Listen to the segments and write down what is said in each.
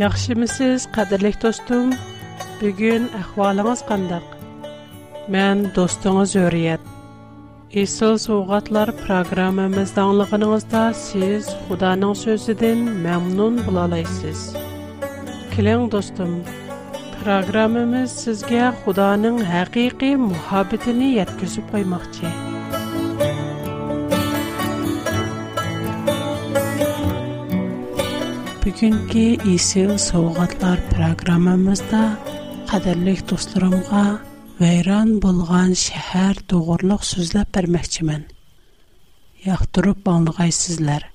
Яхшымысыз, қадірлік достым? Бүгін әхвалыңыз қандак? Мен достыңыз өрият. Исыл соғатлар программамызды siz сіз Худаның сөзідін мәмнун бұлалайсыз. Кілің достым, программамыз сізге Худаның әқиқи мұхабетіні еткізіп қоймақ Бүгенге исел сауғатлар программамызда қадірлік достырымға вайран болған шәһәр тоғырлық сөзләп бермекчімін. Яқтырып балығай сізлер.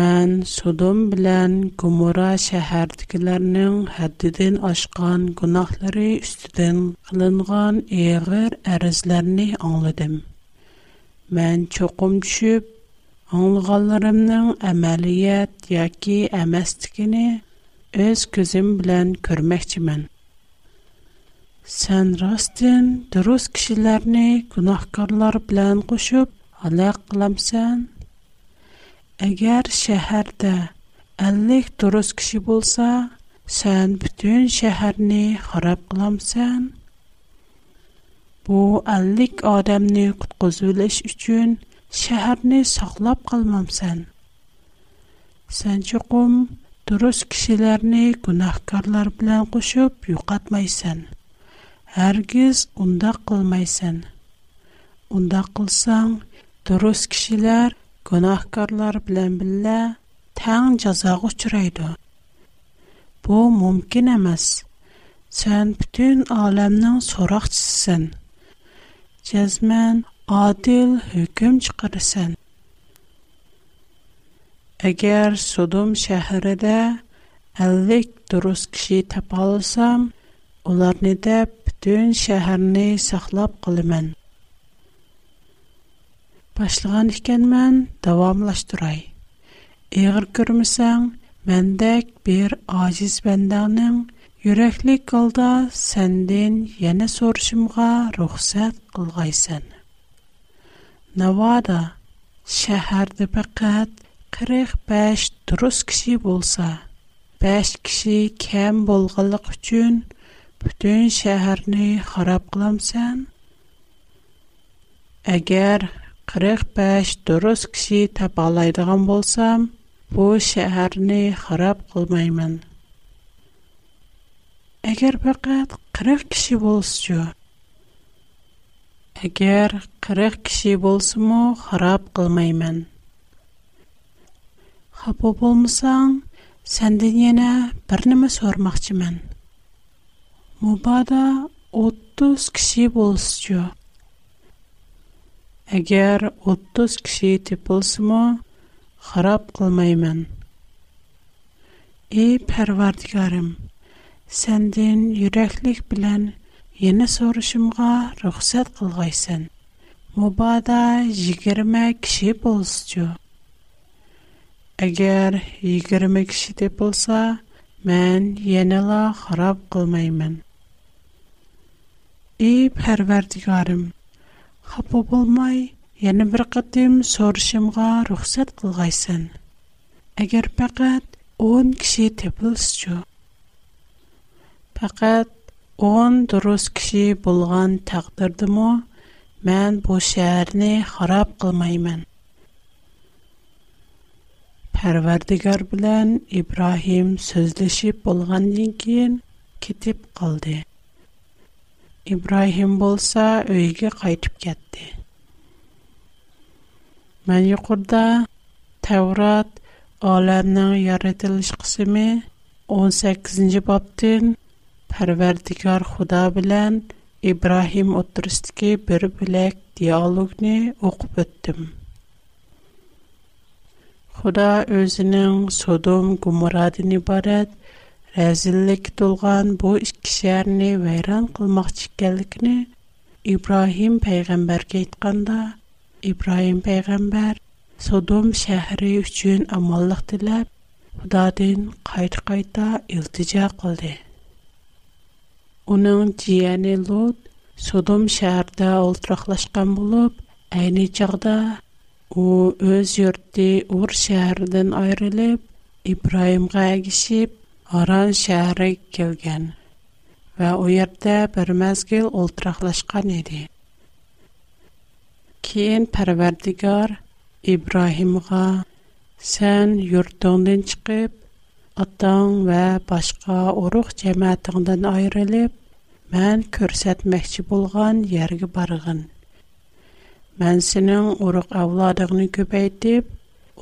Мән судым білән күмура шәһәрдікілерінің әддеден ашқан күнақлары үстіден қылынған еғір әрізлеріні аңлыдым. Мән чоқым түшіп, Аңлағанларымның әмәлият яки әмәстігіні өз көзім білән көрмәкчімін. Сән растын дұрыс кішілерні күнахкарлар білән қошып, алақ қыламсан. Әгәр шәһәрдә 50 дұрыс кіші болса, сән бүтін шәһәрні харап қыламсан. Bu 50 адамны құтқызулыш үшін şəhərni sağlab qalmamsan. Sən çoxum durus kişilərni günahkarlar bilan qoşub yo'qatmaysan. Hərgiz unda qılmaysan. Unda qılsang, durus kişilər günahkarlar bilan billə təng cəzağa uçraydı. Bu mümkün emas. Sən bütün aləmin soraqçısısan. Cəzmən adil hüküm çıkarırsan. Eğer Sodom şehri de 50 durus kişi tapalısam, onlar ne de bütün şehrini saklap kılımın. Başlığan ikken ben devamlaştıray. Eğer görmüsen, mendek bir aciz bendenin yüreklik kılda senden yeni soruşumga ruhsat Навада шәһәрдә фақат 45 турыс кеше булса, 5 кеше кем булганлык өчен бүтән шәһәрне харап кыламсан? Әгәр 45 турыс кеше табалайдыган булсам, бу шәһәрне харап кылмаймын. Әгәр фақат 40 кеше булсачы, Әгер 40 кеше булса мы, харап кылмайман. Хап булсаң, сәндән яңа берниме сорmaqчман. Мұбада 30 кеше болсыз жо. 30 кеше те булса мы, харап кылмайман. Эй, һәрвартыгарым, сәндән йөрәклік билән Яна сұрышымға рұқсат қылғайсын. Мұбада 20 кіші болсычу. Әгер 20 кіші деп болса, мән еніла қырап қылмаймын. Ей, пәрвердігарым, қапы болмай, яны бір қытым сұрышымға рұқсат қылғайсын. Әгер пәкәт 10 кіші деп болсычу. Пәкәт ئون دۇرۇس كىشى بولغان تەقدىردىمۇ مەن بۇ شەھەرنى خاراب قىلمايمەن parvardigor bilan ibrohim so'zlashib bo'lgandan keyin ketib qoldi ibrohim bo'lsa uyiga qaytib ketdi man yuqorida tavrat olamning yaratilish qismi 18 sakkizinchi bobdan پەرۋەردىگار خۇدا بىلەن ئىبراھىم ئوتتۇرىسىدىكى بىر بۆلەك دىيالوگنى ئوقۇپ ئۆتتۈم خۇدا ئۆزىنىڭ سودوم گۇمرادىن ئىبارەت رەزىللىككە تولغان بۇ ئىككى شەھەرنى ۋەيران قىلماقچى ئىكەنلىكىنى ئىبراھىم پەيغەمبەرگە ئېيتقاندا ئىبراھىم پەيغەمبەر سودوم شەھىرى ئۈچۈن ئامانلىق تىلەپ خۇدادىن قايتا قايتا ئىلتىجا قىلدى Оның жиәні Лот Содом шәһәрдә ултырақлашқан болып, әйне чағда у өз йорты Ур шәһәрдән айрылып, Ибраимга әгишип, Аран шәһәре килгән. Ва у йортта бер мәзгил ултырақлашқан иде. Кейін Пәрвәрдигар Ибраһимга: "Сән йортыңдан чыгып, атаң ва башка урук жамаатынан айрылып мен көрсөтмөкчө болгон жерге барган. Мен сенин урук авлодун көбөйтүп,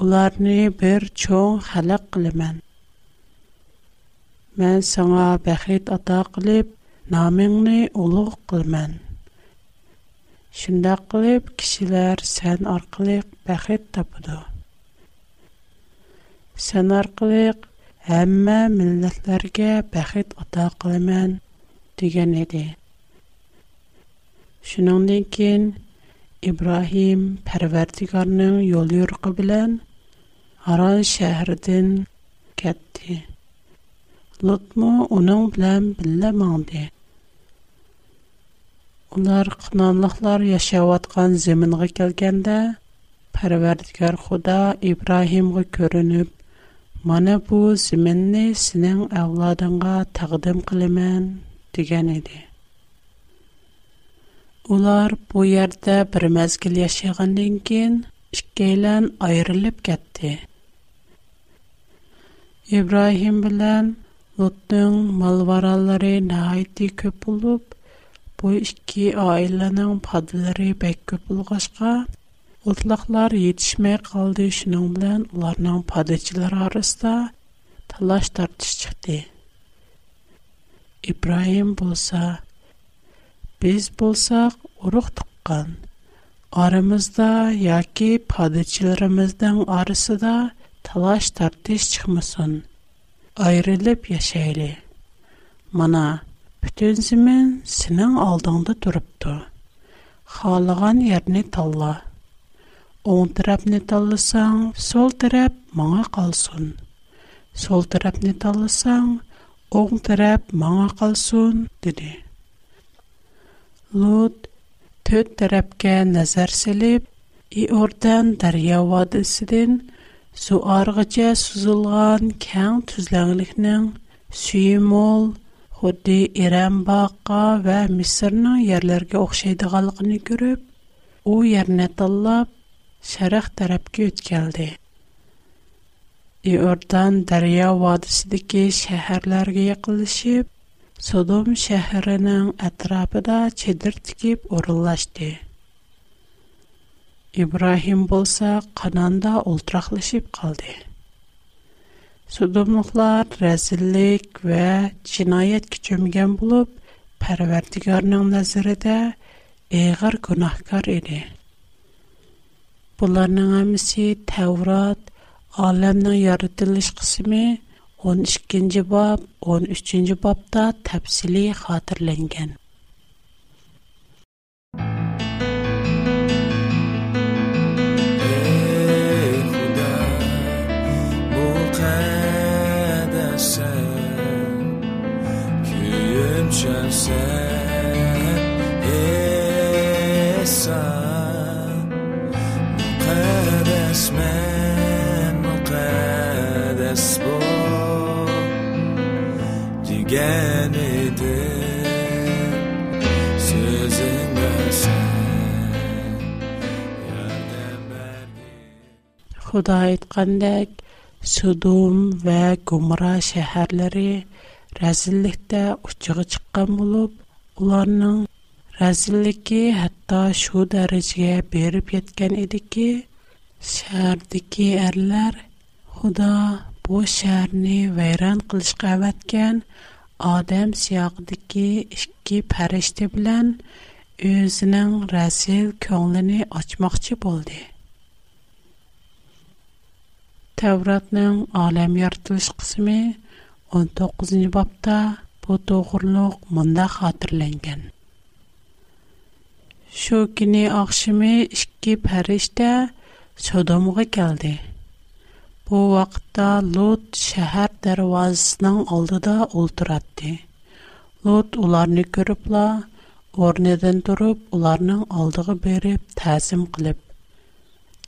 уларды бир чоң халык кылам. Мен сага бахыт ата кылып, атыңды улук кылам. Шүндүк кылып, кишилер сен аркылуу бахыт табады. Сен аркылуу әмма милләтләргә бәхет ата кылымен дигән иде. Шуныңдан кин Ибраһим Пәрвәрдигарның юл юрыгы белән Аран шәһәрдән кетти. Лотмо уның белән биллә маңды. Улар кынанлыклар яшәваткан зәминге килгәндә Пәрвәрдигар Худа Ибраһимга көренеп Мана бу зименни синен авладынга тагдим кылымен деген иди. Улар бу ярда бир мезгил яшагандан кин иккейлен айрылып кетти. Ибрахим билан Луттын малвараллары наайти көп болуп, бу икки айланын падлары бек Ұылтлахлар етишмэй қалды шынанблан уларнан падайчылар арыста талаш тартиш чыхти. Ибраим болса, біз болсақ урух туккан, арымызда яки падайчыларымыздан арысыда талаш тартиш чыхмысын, айрылип яшайли. Мана, бүтін зимин сінин алдынды дұрыпту, халыған ярни талах оң тарап не талысан, сол тарап маңа қалсын. Сол тарап не талысан, оң тарап маңа қалсын, диди. Лут төт тарапке назар силип, и ордан дария вадын су арғыце сузылған кәң түзләңлихнің Сюймол, Худи, Ирэнбақа ва Мисырның ярларги оқшайды ғалғыни күріп, оу таллап, şərq tərəfə ötkəldi. İordan daryo vodisidagi shaharlarga yaqinlashib, Sodom shahrining atrofida chedir tikib o'rinlashdi. İbrahim bolsa Kananda ultraqlaşıb qaldı. Sudomluqlar rəzillik və cinayət küçümgən bulub, Pərverdigarının nəzərədə eğir günahkar idi. Bunlarning hammasi Tavrat, olamning yaratilish qismi 12-bob, 13-bobda tafsili xotirlangan. huda aytgandek sudum va gumra shaharlari razillikda uchiga chiqqan bo'lib ularning razilligi hatto shu darajaga berib yetgan ediki shahardagi erlar xudo бу shaharni vayron qilishga avatgan odam siyoqidagi ikki farishta bilan o'zining rasil ko'nglini ochmoqchi bo'ldi Тәуратның алем яртылыш кысымы 19-нче бапта бу тогырлык монда хатırlанган. Шу кини ахшымы икки фәриштә Содомга келде. Бу вакытта Лот шәһәр дәрвазасының алдыда ултыратты. Лот уларны күрепла, орнеден торып, уларның алдыга берип тәсим қылып.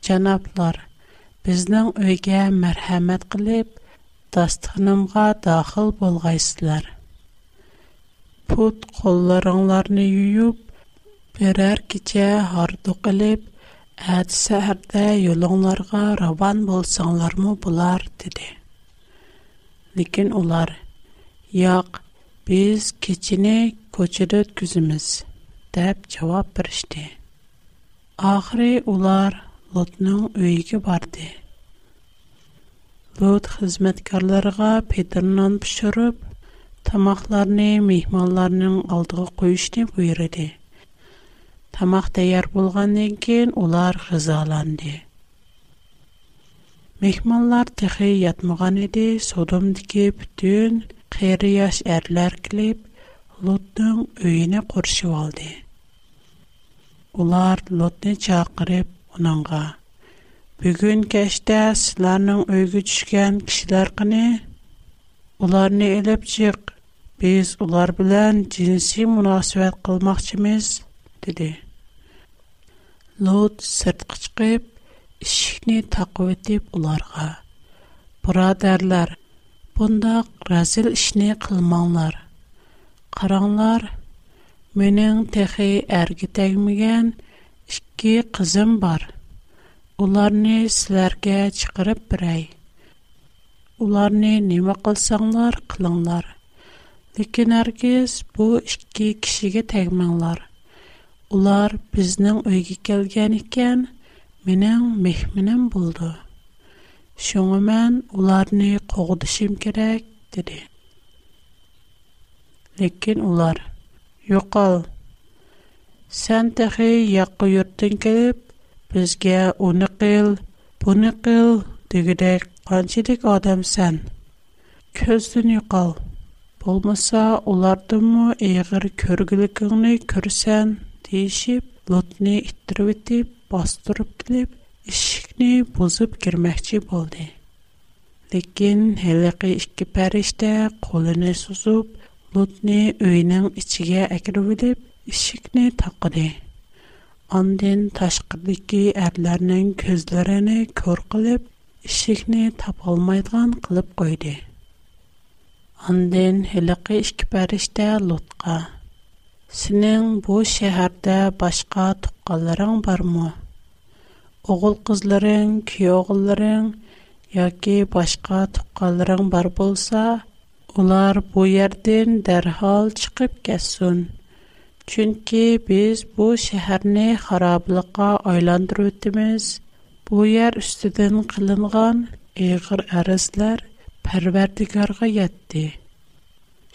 "Җанаплар, біздің өйге мәрхәмәт қылып, дастығынымға дақыл болғайсылар. Пұт қолларыңларыны үйіп, берәр кете харды қылып, әді сәрді елуңларға раван болсаңлар мұ бұлар, деді. Лекен олар, яқ, біз кетіне көчеді өткізіміз, дәп жауап бірішті. Ақыры олар, Лотның үйге барды. Лот хезмәткәрләргә петернән pişіреп, тамакларны михманларның алдыга koyыштырып буерыды. Тамаҡ тәяр булғандан кин олар хызаланды. Михманлар тәхейят мәгънәде содом дике бүтән хәйрияш әрләр килеп, Лотның үйне куршып алды. Олар Лотны чакырып Унанға, бүгін кәштә силарның өйгі чүшкен кишилар қыни, «Улар не еліп чыг, біз улар білэн дзинси мунасуэт қылмах чимез?» дили. Луд сиртқы чыгып, ішіхни тақуэттіп уларға. Бурадарлар, бунда гразил ішіне қылманлар. Қаранлар, мүнің тэхи ikki qizim bor. Ularni sizlarga chiqirib beray. Ularni nima qilsanglar qilinglar. Lekin arkes bu ikki kishiga tegmanglar. Ular bizning uyga kelgan ekan, mening mehmonim bo'ldi. Shunga men ularni qo'g'dishim kerak, dedi. Lekin ular yo'qol Сэн тэхи яқы юрттын келіп, бізге оны қил, буны қил, дигідэк қанчидик адамсэн. Көздіні қал, болмаса оларды му ияғыр көргілігіңні көрсэн, дейшип, лудни иттіру виттіп, бастырып келіп, ішикни бузып кермәхчі болды. Лигин, хэлігі ішкі пәріштэ, қолыни сузуп, лудни үйнің ічиге ишекне тапкыды. Андан ташкы ди ке әрләрнең күзләренә көркәлеп, ишекне тапалмайдган кылып койды. Андан һиләке ике периште lutка. "Синнең бу шәһәрдә башка тукканларың бармы? Угыл-кызларың, киягылларың, яки башка тукканларың бар булса, олар бу ярдән дәрхал чыгып Чөнки без бу шәһәрне харабликка айландырып үтәбез. Бу йөр үстідән кылынган 40 әрәсләр парвартйга гытты.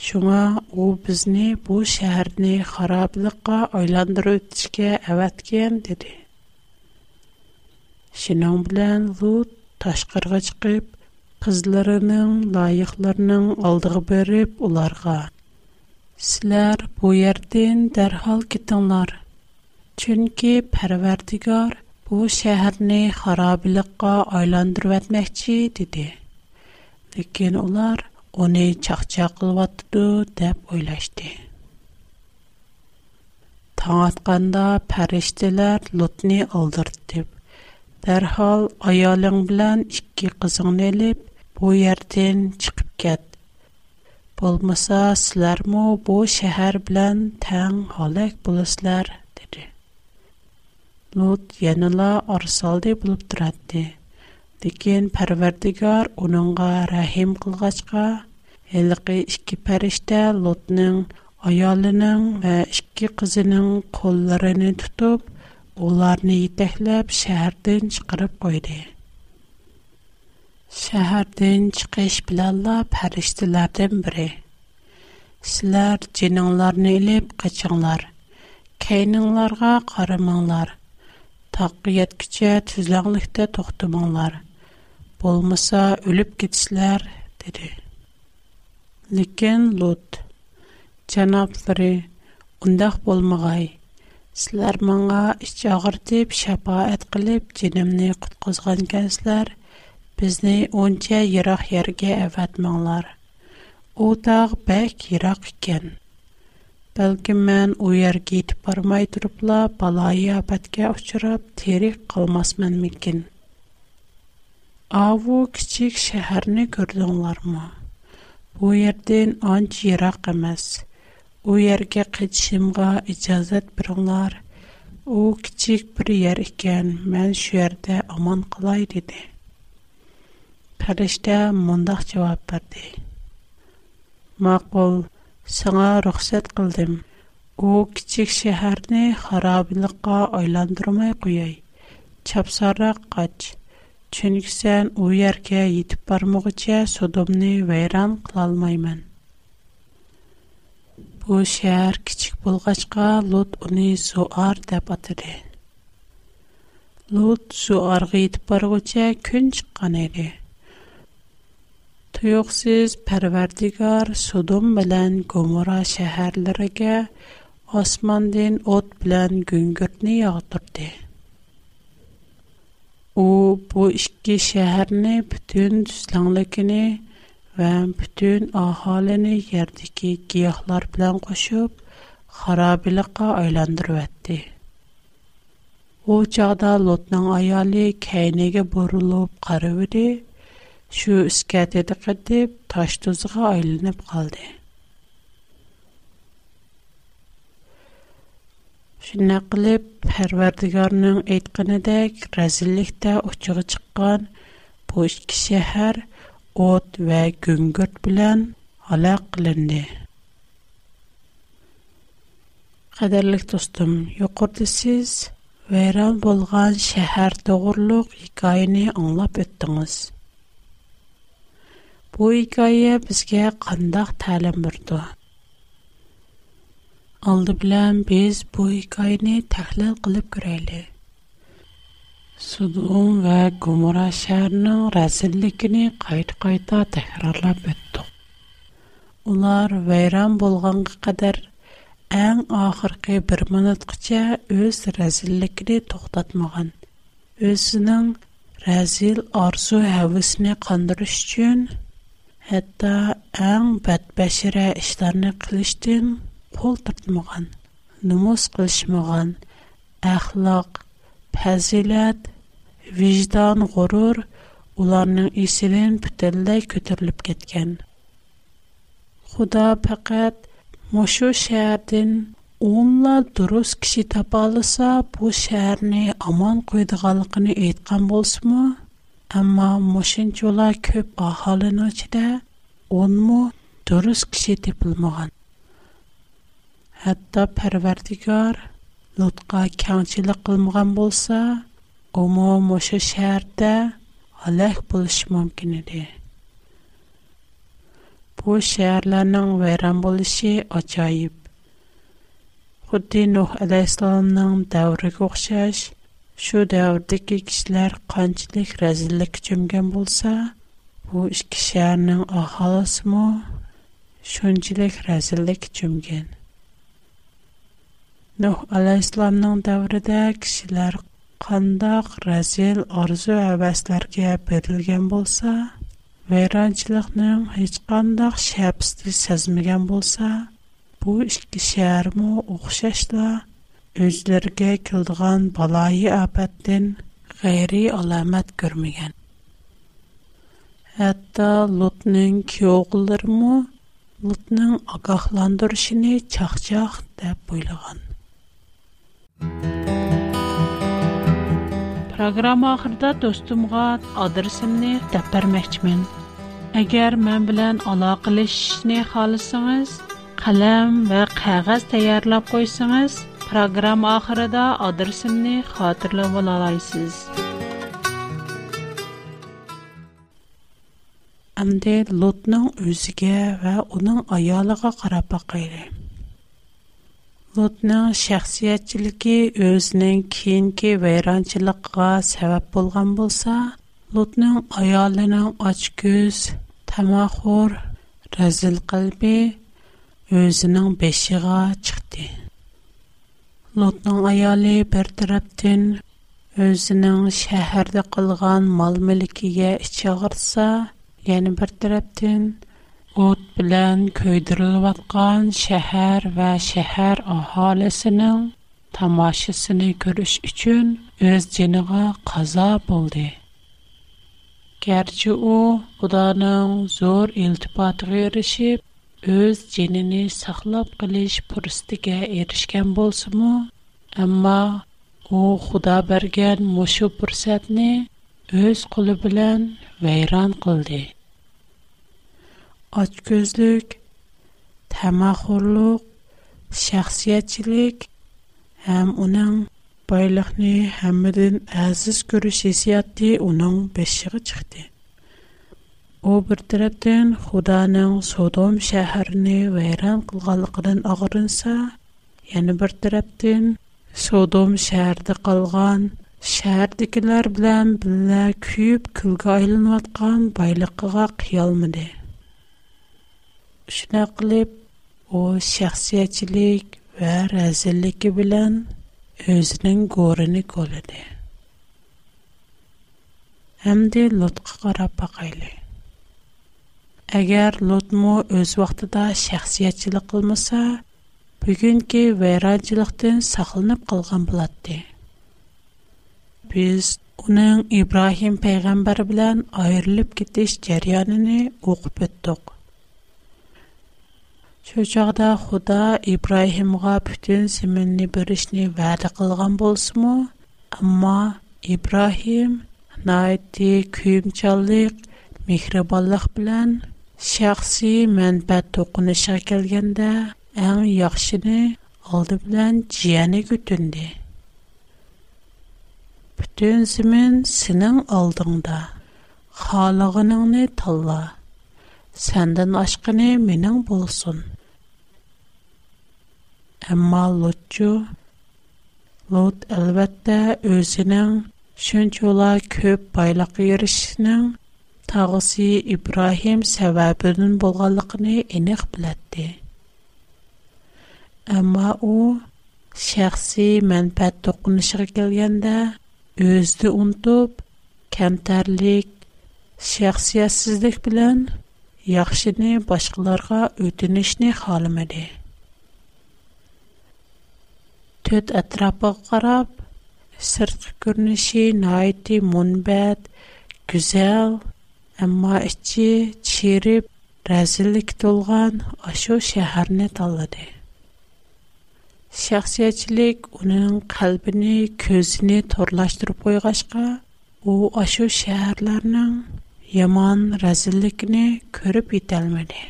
Шуңа ул безне бу шәһәрне харабликка айландырып үтүгә әвәткән диде. Шинә белән дут ташкырга чыгып, кызларының лайыкларының алдыга берип уларга Sizlər bu yerdən dərhal getіңlər. Çünki Pərverdigar bu şəhərni xarabilikqa aylandırıb etməkçi dedi. Lakin ular onu çaqçaq qılvatdı deyə oylaşdı. Таң атқанда пәрештелер Лутны алдыртып, дәрхал аялың белән ике кызыңны алып, бу ярдән чыгып кет. Болмаса, сілер му бу шехар білен тэн халек бұлыслар, дэри. Нуд яныла арсалды бұлып тұрадды. Декен пәрвердігар оныңға рәхим қылғачқа, әліғи ішкі пәрішті Лутның аялының вә ішкі қызының қолларыны тұтып, оларыны етәкліп шехардың шықырып қойды. شهردن چکش билалла الله پرست لردن بره سلر качыңлар. لر نیلپ Тақият لر کینن لر گا قرمان لر تقویت کچه تزلان لخت تختمان لر بول مسا یلپ کیس لر دیده لیکن لود جناب бізді онча йирах ярги айваат маңлар. О тағ байк йирах ікен. Балгим маң о яргий тупармай дурапла балаи абадка ахчырап тирик қалмас маң мигин. Ау кичик шахарни көрдонлар ма? О ярдин анч йирах амаз. О яргия қидшимға ічазат біраңлар. О кичик бір яр икен маң аман Фәрште мондак җавап берде. Мақул, сиңа рөхсәт кылдым. У кичек шәһәрне харабилыкка айландырмай куяй. Чапсара кач. Чөнки сән у яркә йетип бармагыча Содомны вайран кыла алмайман. Бу шәһәр кичек булгачка Лот уни Суар дип атыды. Лот Суарга йетип баргыча көн чыккан иде. Юҡсыз, пәрвәрдигәр, суҙом белән Комра шәһәрләригә осман ден ат белән гүнгөт нәрәтте. У бу икке шәһәрне, бөтөн дөҫлөнглегені һәм бөтөн аһалене йәрдәге гяхлар белән ҡошып, ҡарабиләккә айландырыватты. О чауда атның аялы ҡәйнеге бурылып ҡарабыды. shu ishga tetiqitib tosh tuziga aylanib qoldi shunday qilib parvardigorning aytganidek razillikda uchig'i chiqqan bu ikki shahar o't va gungurt bilan halok qilindi qadrli do'stim yuqorida siz vayron bo'lgan shahar to'g'riliq hikoyani anglab o'tdingiz Бу хикая бізге қандақ тәлім бірді. Алды білән біз бұ хикайны тәхліл қылып көрелі. Судуғын вә Гумура шәрінің рәсілікіні қайт-қайта тәхірарлап өттіп. Олар вайран болғанғы қадар әң ақырқи бір мұнытқыча өз рәзілікіні тоқтатмаған. Өзінің рәзіл арзу әвісіне қандырыш үшін хэдда әң бәтбәшире ішләрні қилишдің пол тұртмыған, нұмоз қилишмыған, әхлак, пәзиләт, виждан, ғорур уларның ісилин пүтелдай көтүрліп кеткен. Худа пақэт, мошу шәрдін оңла дұрус кіші табалыса бұ шәрни аман куидығалықыни итқан болсымы, Amma moşinçula köp ahalın içində on mu dürüs kişi tapılmagan. Hatta Pərverdigar nutqa kəngçilik qılmagan bolsa, o mu moşə şəhərdə halaq buluş mümkün idi. Bu şəhərlərin vəran bolışı ocayib. Xuddi Nuh əleyhissalamın shu davrdagi kishilar qanchalik razillikka cho'mgan bo'lsa bu ikki shaharning aholisimi shunchalik razillikka cho'mgan nuh alayhissalomning davrida kishilar qandoq razil orzu havaslarga berilgan bo'lsa vayronchilikning hech qandoq shapsni sezmagan bo'lsa bu ikki shaharmi o'xshashlar o'zlariga keldigan baloyi ofatdan g'ayriy alomat ko'rmagan hatto lutning kuyovlarimi lutning ogohlantirishini chaqchaq deb o'ylagan Программа ахырда достумга адресимни тап бермәкчимин. Әгәр мен белән алакалашышны халысыңыз, қалам ва кәгазь таярлап койсаңыз, Program oxirida adresimni xotirlab olaysiz. Amdi Lotning o'ziga va uning ayoliga qarab boqaylik. Lotning shaxsiyatchiligi o'zining keyingi vayronchiligiga sabab bo'lgan bo'lsa, Lotning ayolining ochko'z, tamaxur, razil qalbi o'zining beshiga chiqdi. Лотның аялы бір тұрыптен өзінің шәхірді қылған мал мүлікіге іші ғырса, Әні бір тұрыптен ұт білән көйдіріл ватқан шәхір вә шәхір ахалесінің тамашысыны көріш үчін өз женіға қаза болды. Кәрчі о, ұданың зор үлтіпатығы ерішіп, o'z jinini saqlab qilish fursatiga erishgan bo'lsimi ammo u xudo bergan mushu fursatni o'z qo'li bilan vayron qildi ochko'zlik tamaxurluq shaxsiyatchilik ham uning boyliqni hammadan aziz ko'rish hissiyoti uning beshig'i chiqdi u bir tarafdan xudoning sodom shaharini vayron qilganligidan og'rinsa yana bir tarafdan sodom shaharida qolgan shahardagilar bilan birga kuyib kulga aylanayotgan boyliqqa qiyolmidi shuna qilib u shaxsiyatchilik va razilligi bilan o'zining go'rini ko'ladi hamdi lutga qarab boqaylik Әгәр Лотмо өз вакытында шәхсиятчилек кылмаса, бүгенге вайранчылыктан сакланып калган булатты. Без уның Ибраһим пәйгамбәр белән аерылып китеш җәрәянын оқып үттек. Şu çağda Худа Ибраһимга бүтән зиминне беришне вәгъдә кылган булсымы, әмма Ибраһим найти күйімчаллық, мехрибанлық білән Шәхси мәнбәт тукуны шәкелгәндә, ән яхшыны алды белән җияне көтүнде. Бүтән зимен синең алдыңда, халыгыныңны талла, сәндән ашқыны менің болсын. Әмма лотчу, лот әлбәттә өзінің шүнчула көп байлақы ерішінің tog'isi İbrahim səbəbinin bolğanlığını eniq bilərdi. Amma o şəxsi mənfəət toqunuşuna gəlgəndə özünü unutub, kəmtərlik, şəxsiyyətsizlik bilən yaxşını başqalarına ötünüşni xalamadı. Төт ətrafı qarab, sırtqı görünüşü naiti munbət, güzel, Әмма içi çirib, rəzillik dolğan aşo şəhərini tanladı. Şəxsiyyətçilik onun qəlbini, gözünü torlaşdırıb qoyğaşqa, o aşo şəhərlərinin yaman rəzillikini görüb yetəlmədi.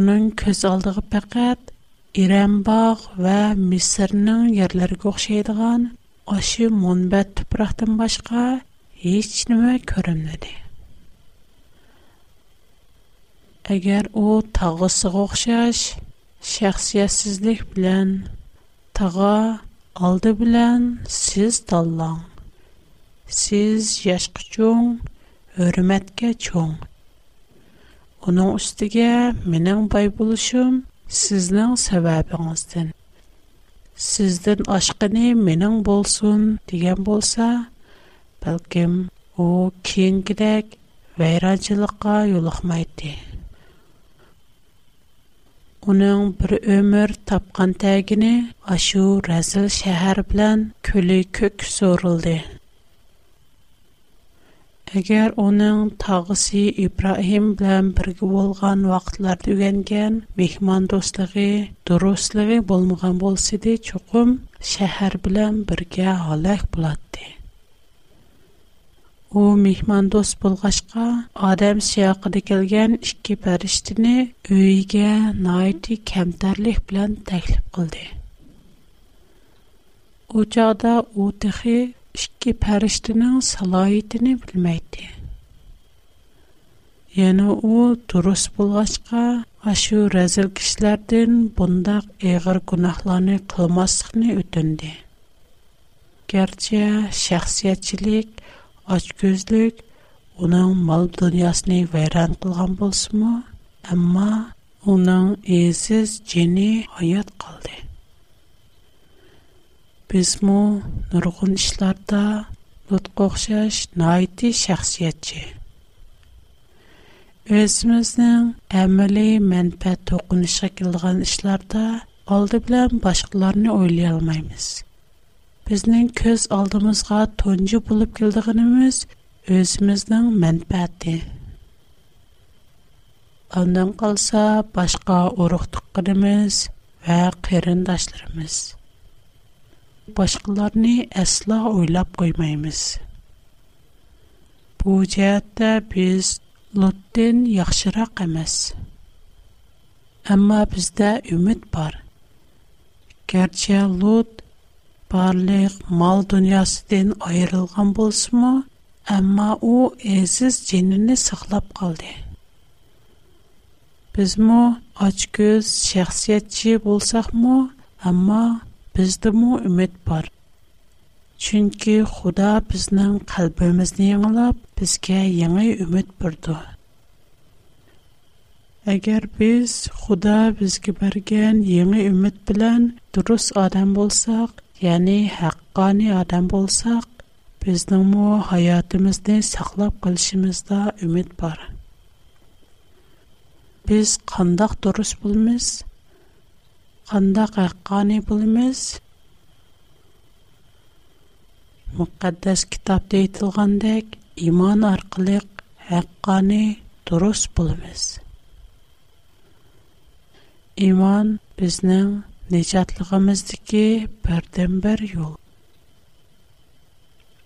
Onun göz aldığı faqat İrəmbağ və Misirnin yerlərinə oxşaydığan aşı monbət tuproqdan başqa Еч нимә көрендә дә. Әгәр ул тагы сыгыш, шәхсиятсизлек белән, тага алды siz таллаң. Siz яшьчуң, хөрмәткә чоң. Уның үстиге минең Байбулшым, sizнең сәбәбен өчен. Sizдән ашкыны минең булсын дигән булса, Бәлкем, о кеңгідәк вәйрәнчілікка юлықмайды. Оның бір өмір тапкан тәгіні ашу рәзіл шәһәр білән көлі көк сорылды. Әгер оның тағысы Ибраһим білән бірге болған вақытлар дүгенген мехман достығы, дұрыслығы болмаған болсыды чоқым шәһәр білән бірге алах болады. u mehmondo'st bo'lg'achqa odam siyoqida kelgan ikki farishtani uyiga noiti kamtarlik bilan taklif qildi u chog'da u texi ikki farishtaning saloyitini bilmaydi yana u durust bo'lg'achqa ashu razil kishilardan bundoq ig'ir gunohlarni qilmaslikni o'tindi garchi shaxsiyatchilik Ач көзлік оның мал дүниясыны вайран қылған болсы мұ? Әмма оның езіз жені айат қалды. Біз мұ нұрғын ішларда лұтқоқшаш найты шәқсиетчі. Өзіміздің әмілі мәнпәт оқынышы келген ішларда алды білән башқыларыны ойлай алмаймыз. Безнең күз алдымызга төnje булып килдегенебез өзибезнең мэнфаты. Аңдан клса Паска урухтык килдебез, ә кәрындашларыбыз. Башкаларны эслә ойлап коймайбыз. Бу җәттә без людтын яхшырак эмас. Һәмма бездә үмид бар. Кәрчә люд barliq mol dunyosidan ayrilgan bo'lsinmi ammo u aziz jinini saqlab qoldi bizmi ochko'z shaxsiyatchi bo'lsakmi ammo bizdami umid bor chunki xudo bizning qalbimizni yanglab bizga яңа umid burdi agar biz xudo bizga bergan яңа umid bilan durust odam bo'lsak яни хаққани адам болсақ, біздің му хаятымызды сақлап кілшимызда үміт бар. Біз қандақ дұрыс бұлмыз, қандақ хаққани бұлмыз, Мұқаддас китап дейтілгандек, иман арқылық хаққани дұрыс бұлмыз. Иман бізнің нечатлығымыздығы бірден бір ел.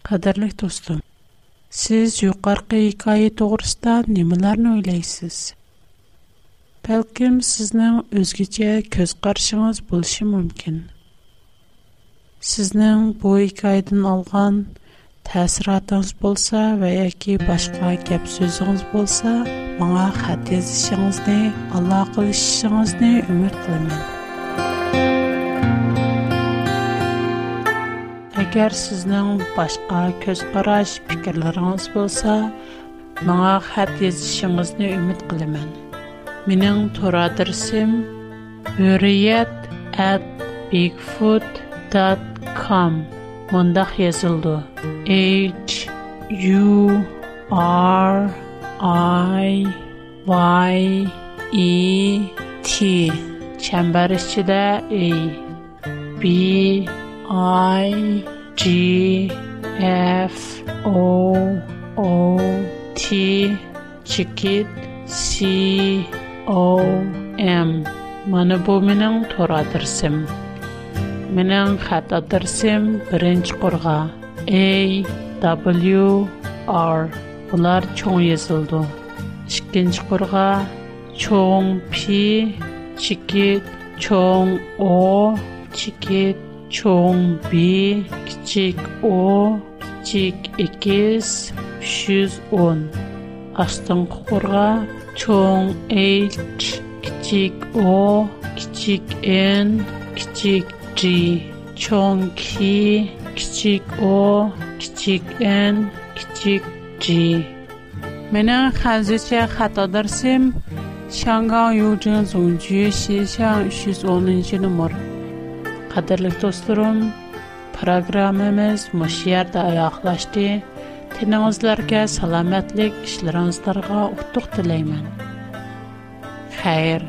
Қадырлық достым, сіз жоқарқы икайы тұғырыста немілерін ойлайсыз. Пәлкім сізнің өзгіте көз қаршыңыз бұлшы мүмкін. Сізнің бұл икайдың алған тәсіратыңыз болса, вәйекі башқа кәп сөзіңіз болса, маңа қаттез ішіңізді, Аллах қыл ішіңізді өмір қылымен. Егер сезнең башка күз караш фикерлерегез булса, мага хат язшыгызны үмид киләмен. Минем торадырсем uriet@bigfoot.com монда язылды. H u r i y e t çambarichida e b i G F O O T Chikit C O M Mana bu mening to'r adresim. Mening xat adresim birinchi qurg'a A W R Bular cho'ng yozildi. Ikkinchi qurg'a cho'ng P Chikit cho'ng O Chikit cho'ng B kichik О, kichik ikis uch yuz o'n ostingi qurg'a cho'ng h kichik o kichik n kichik g cho'ng k kichik o kichik n kichik g mening hanzicha xato darsim shangan yujin zunju shishan پروگرامموز مشیر دا یاخلاشتی تینوزلر که سلامتلیگ اشلرانزدارگا اختوخت аман خیر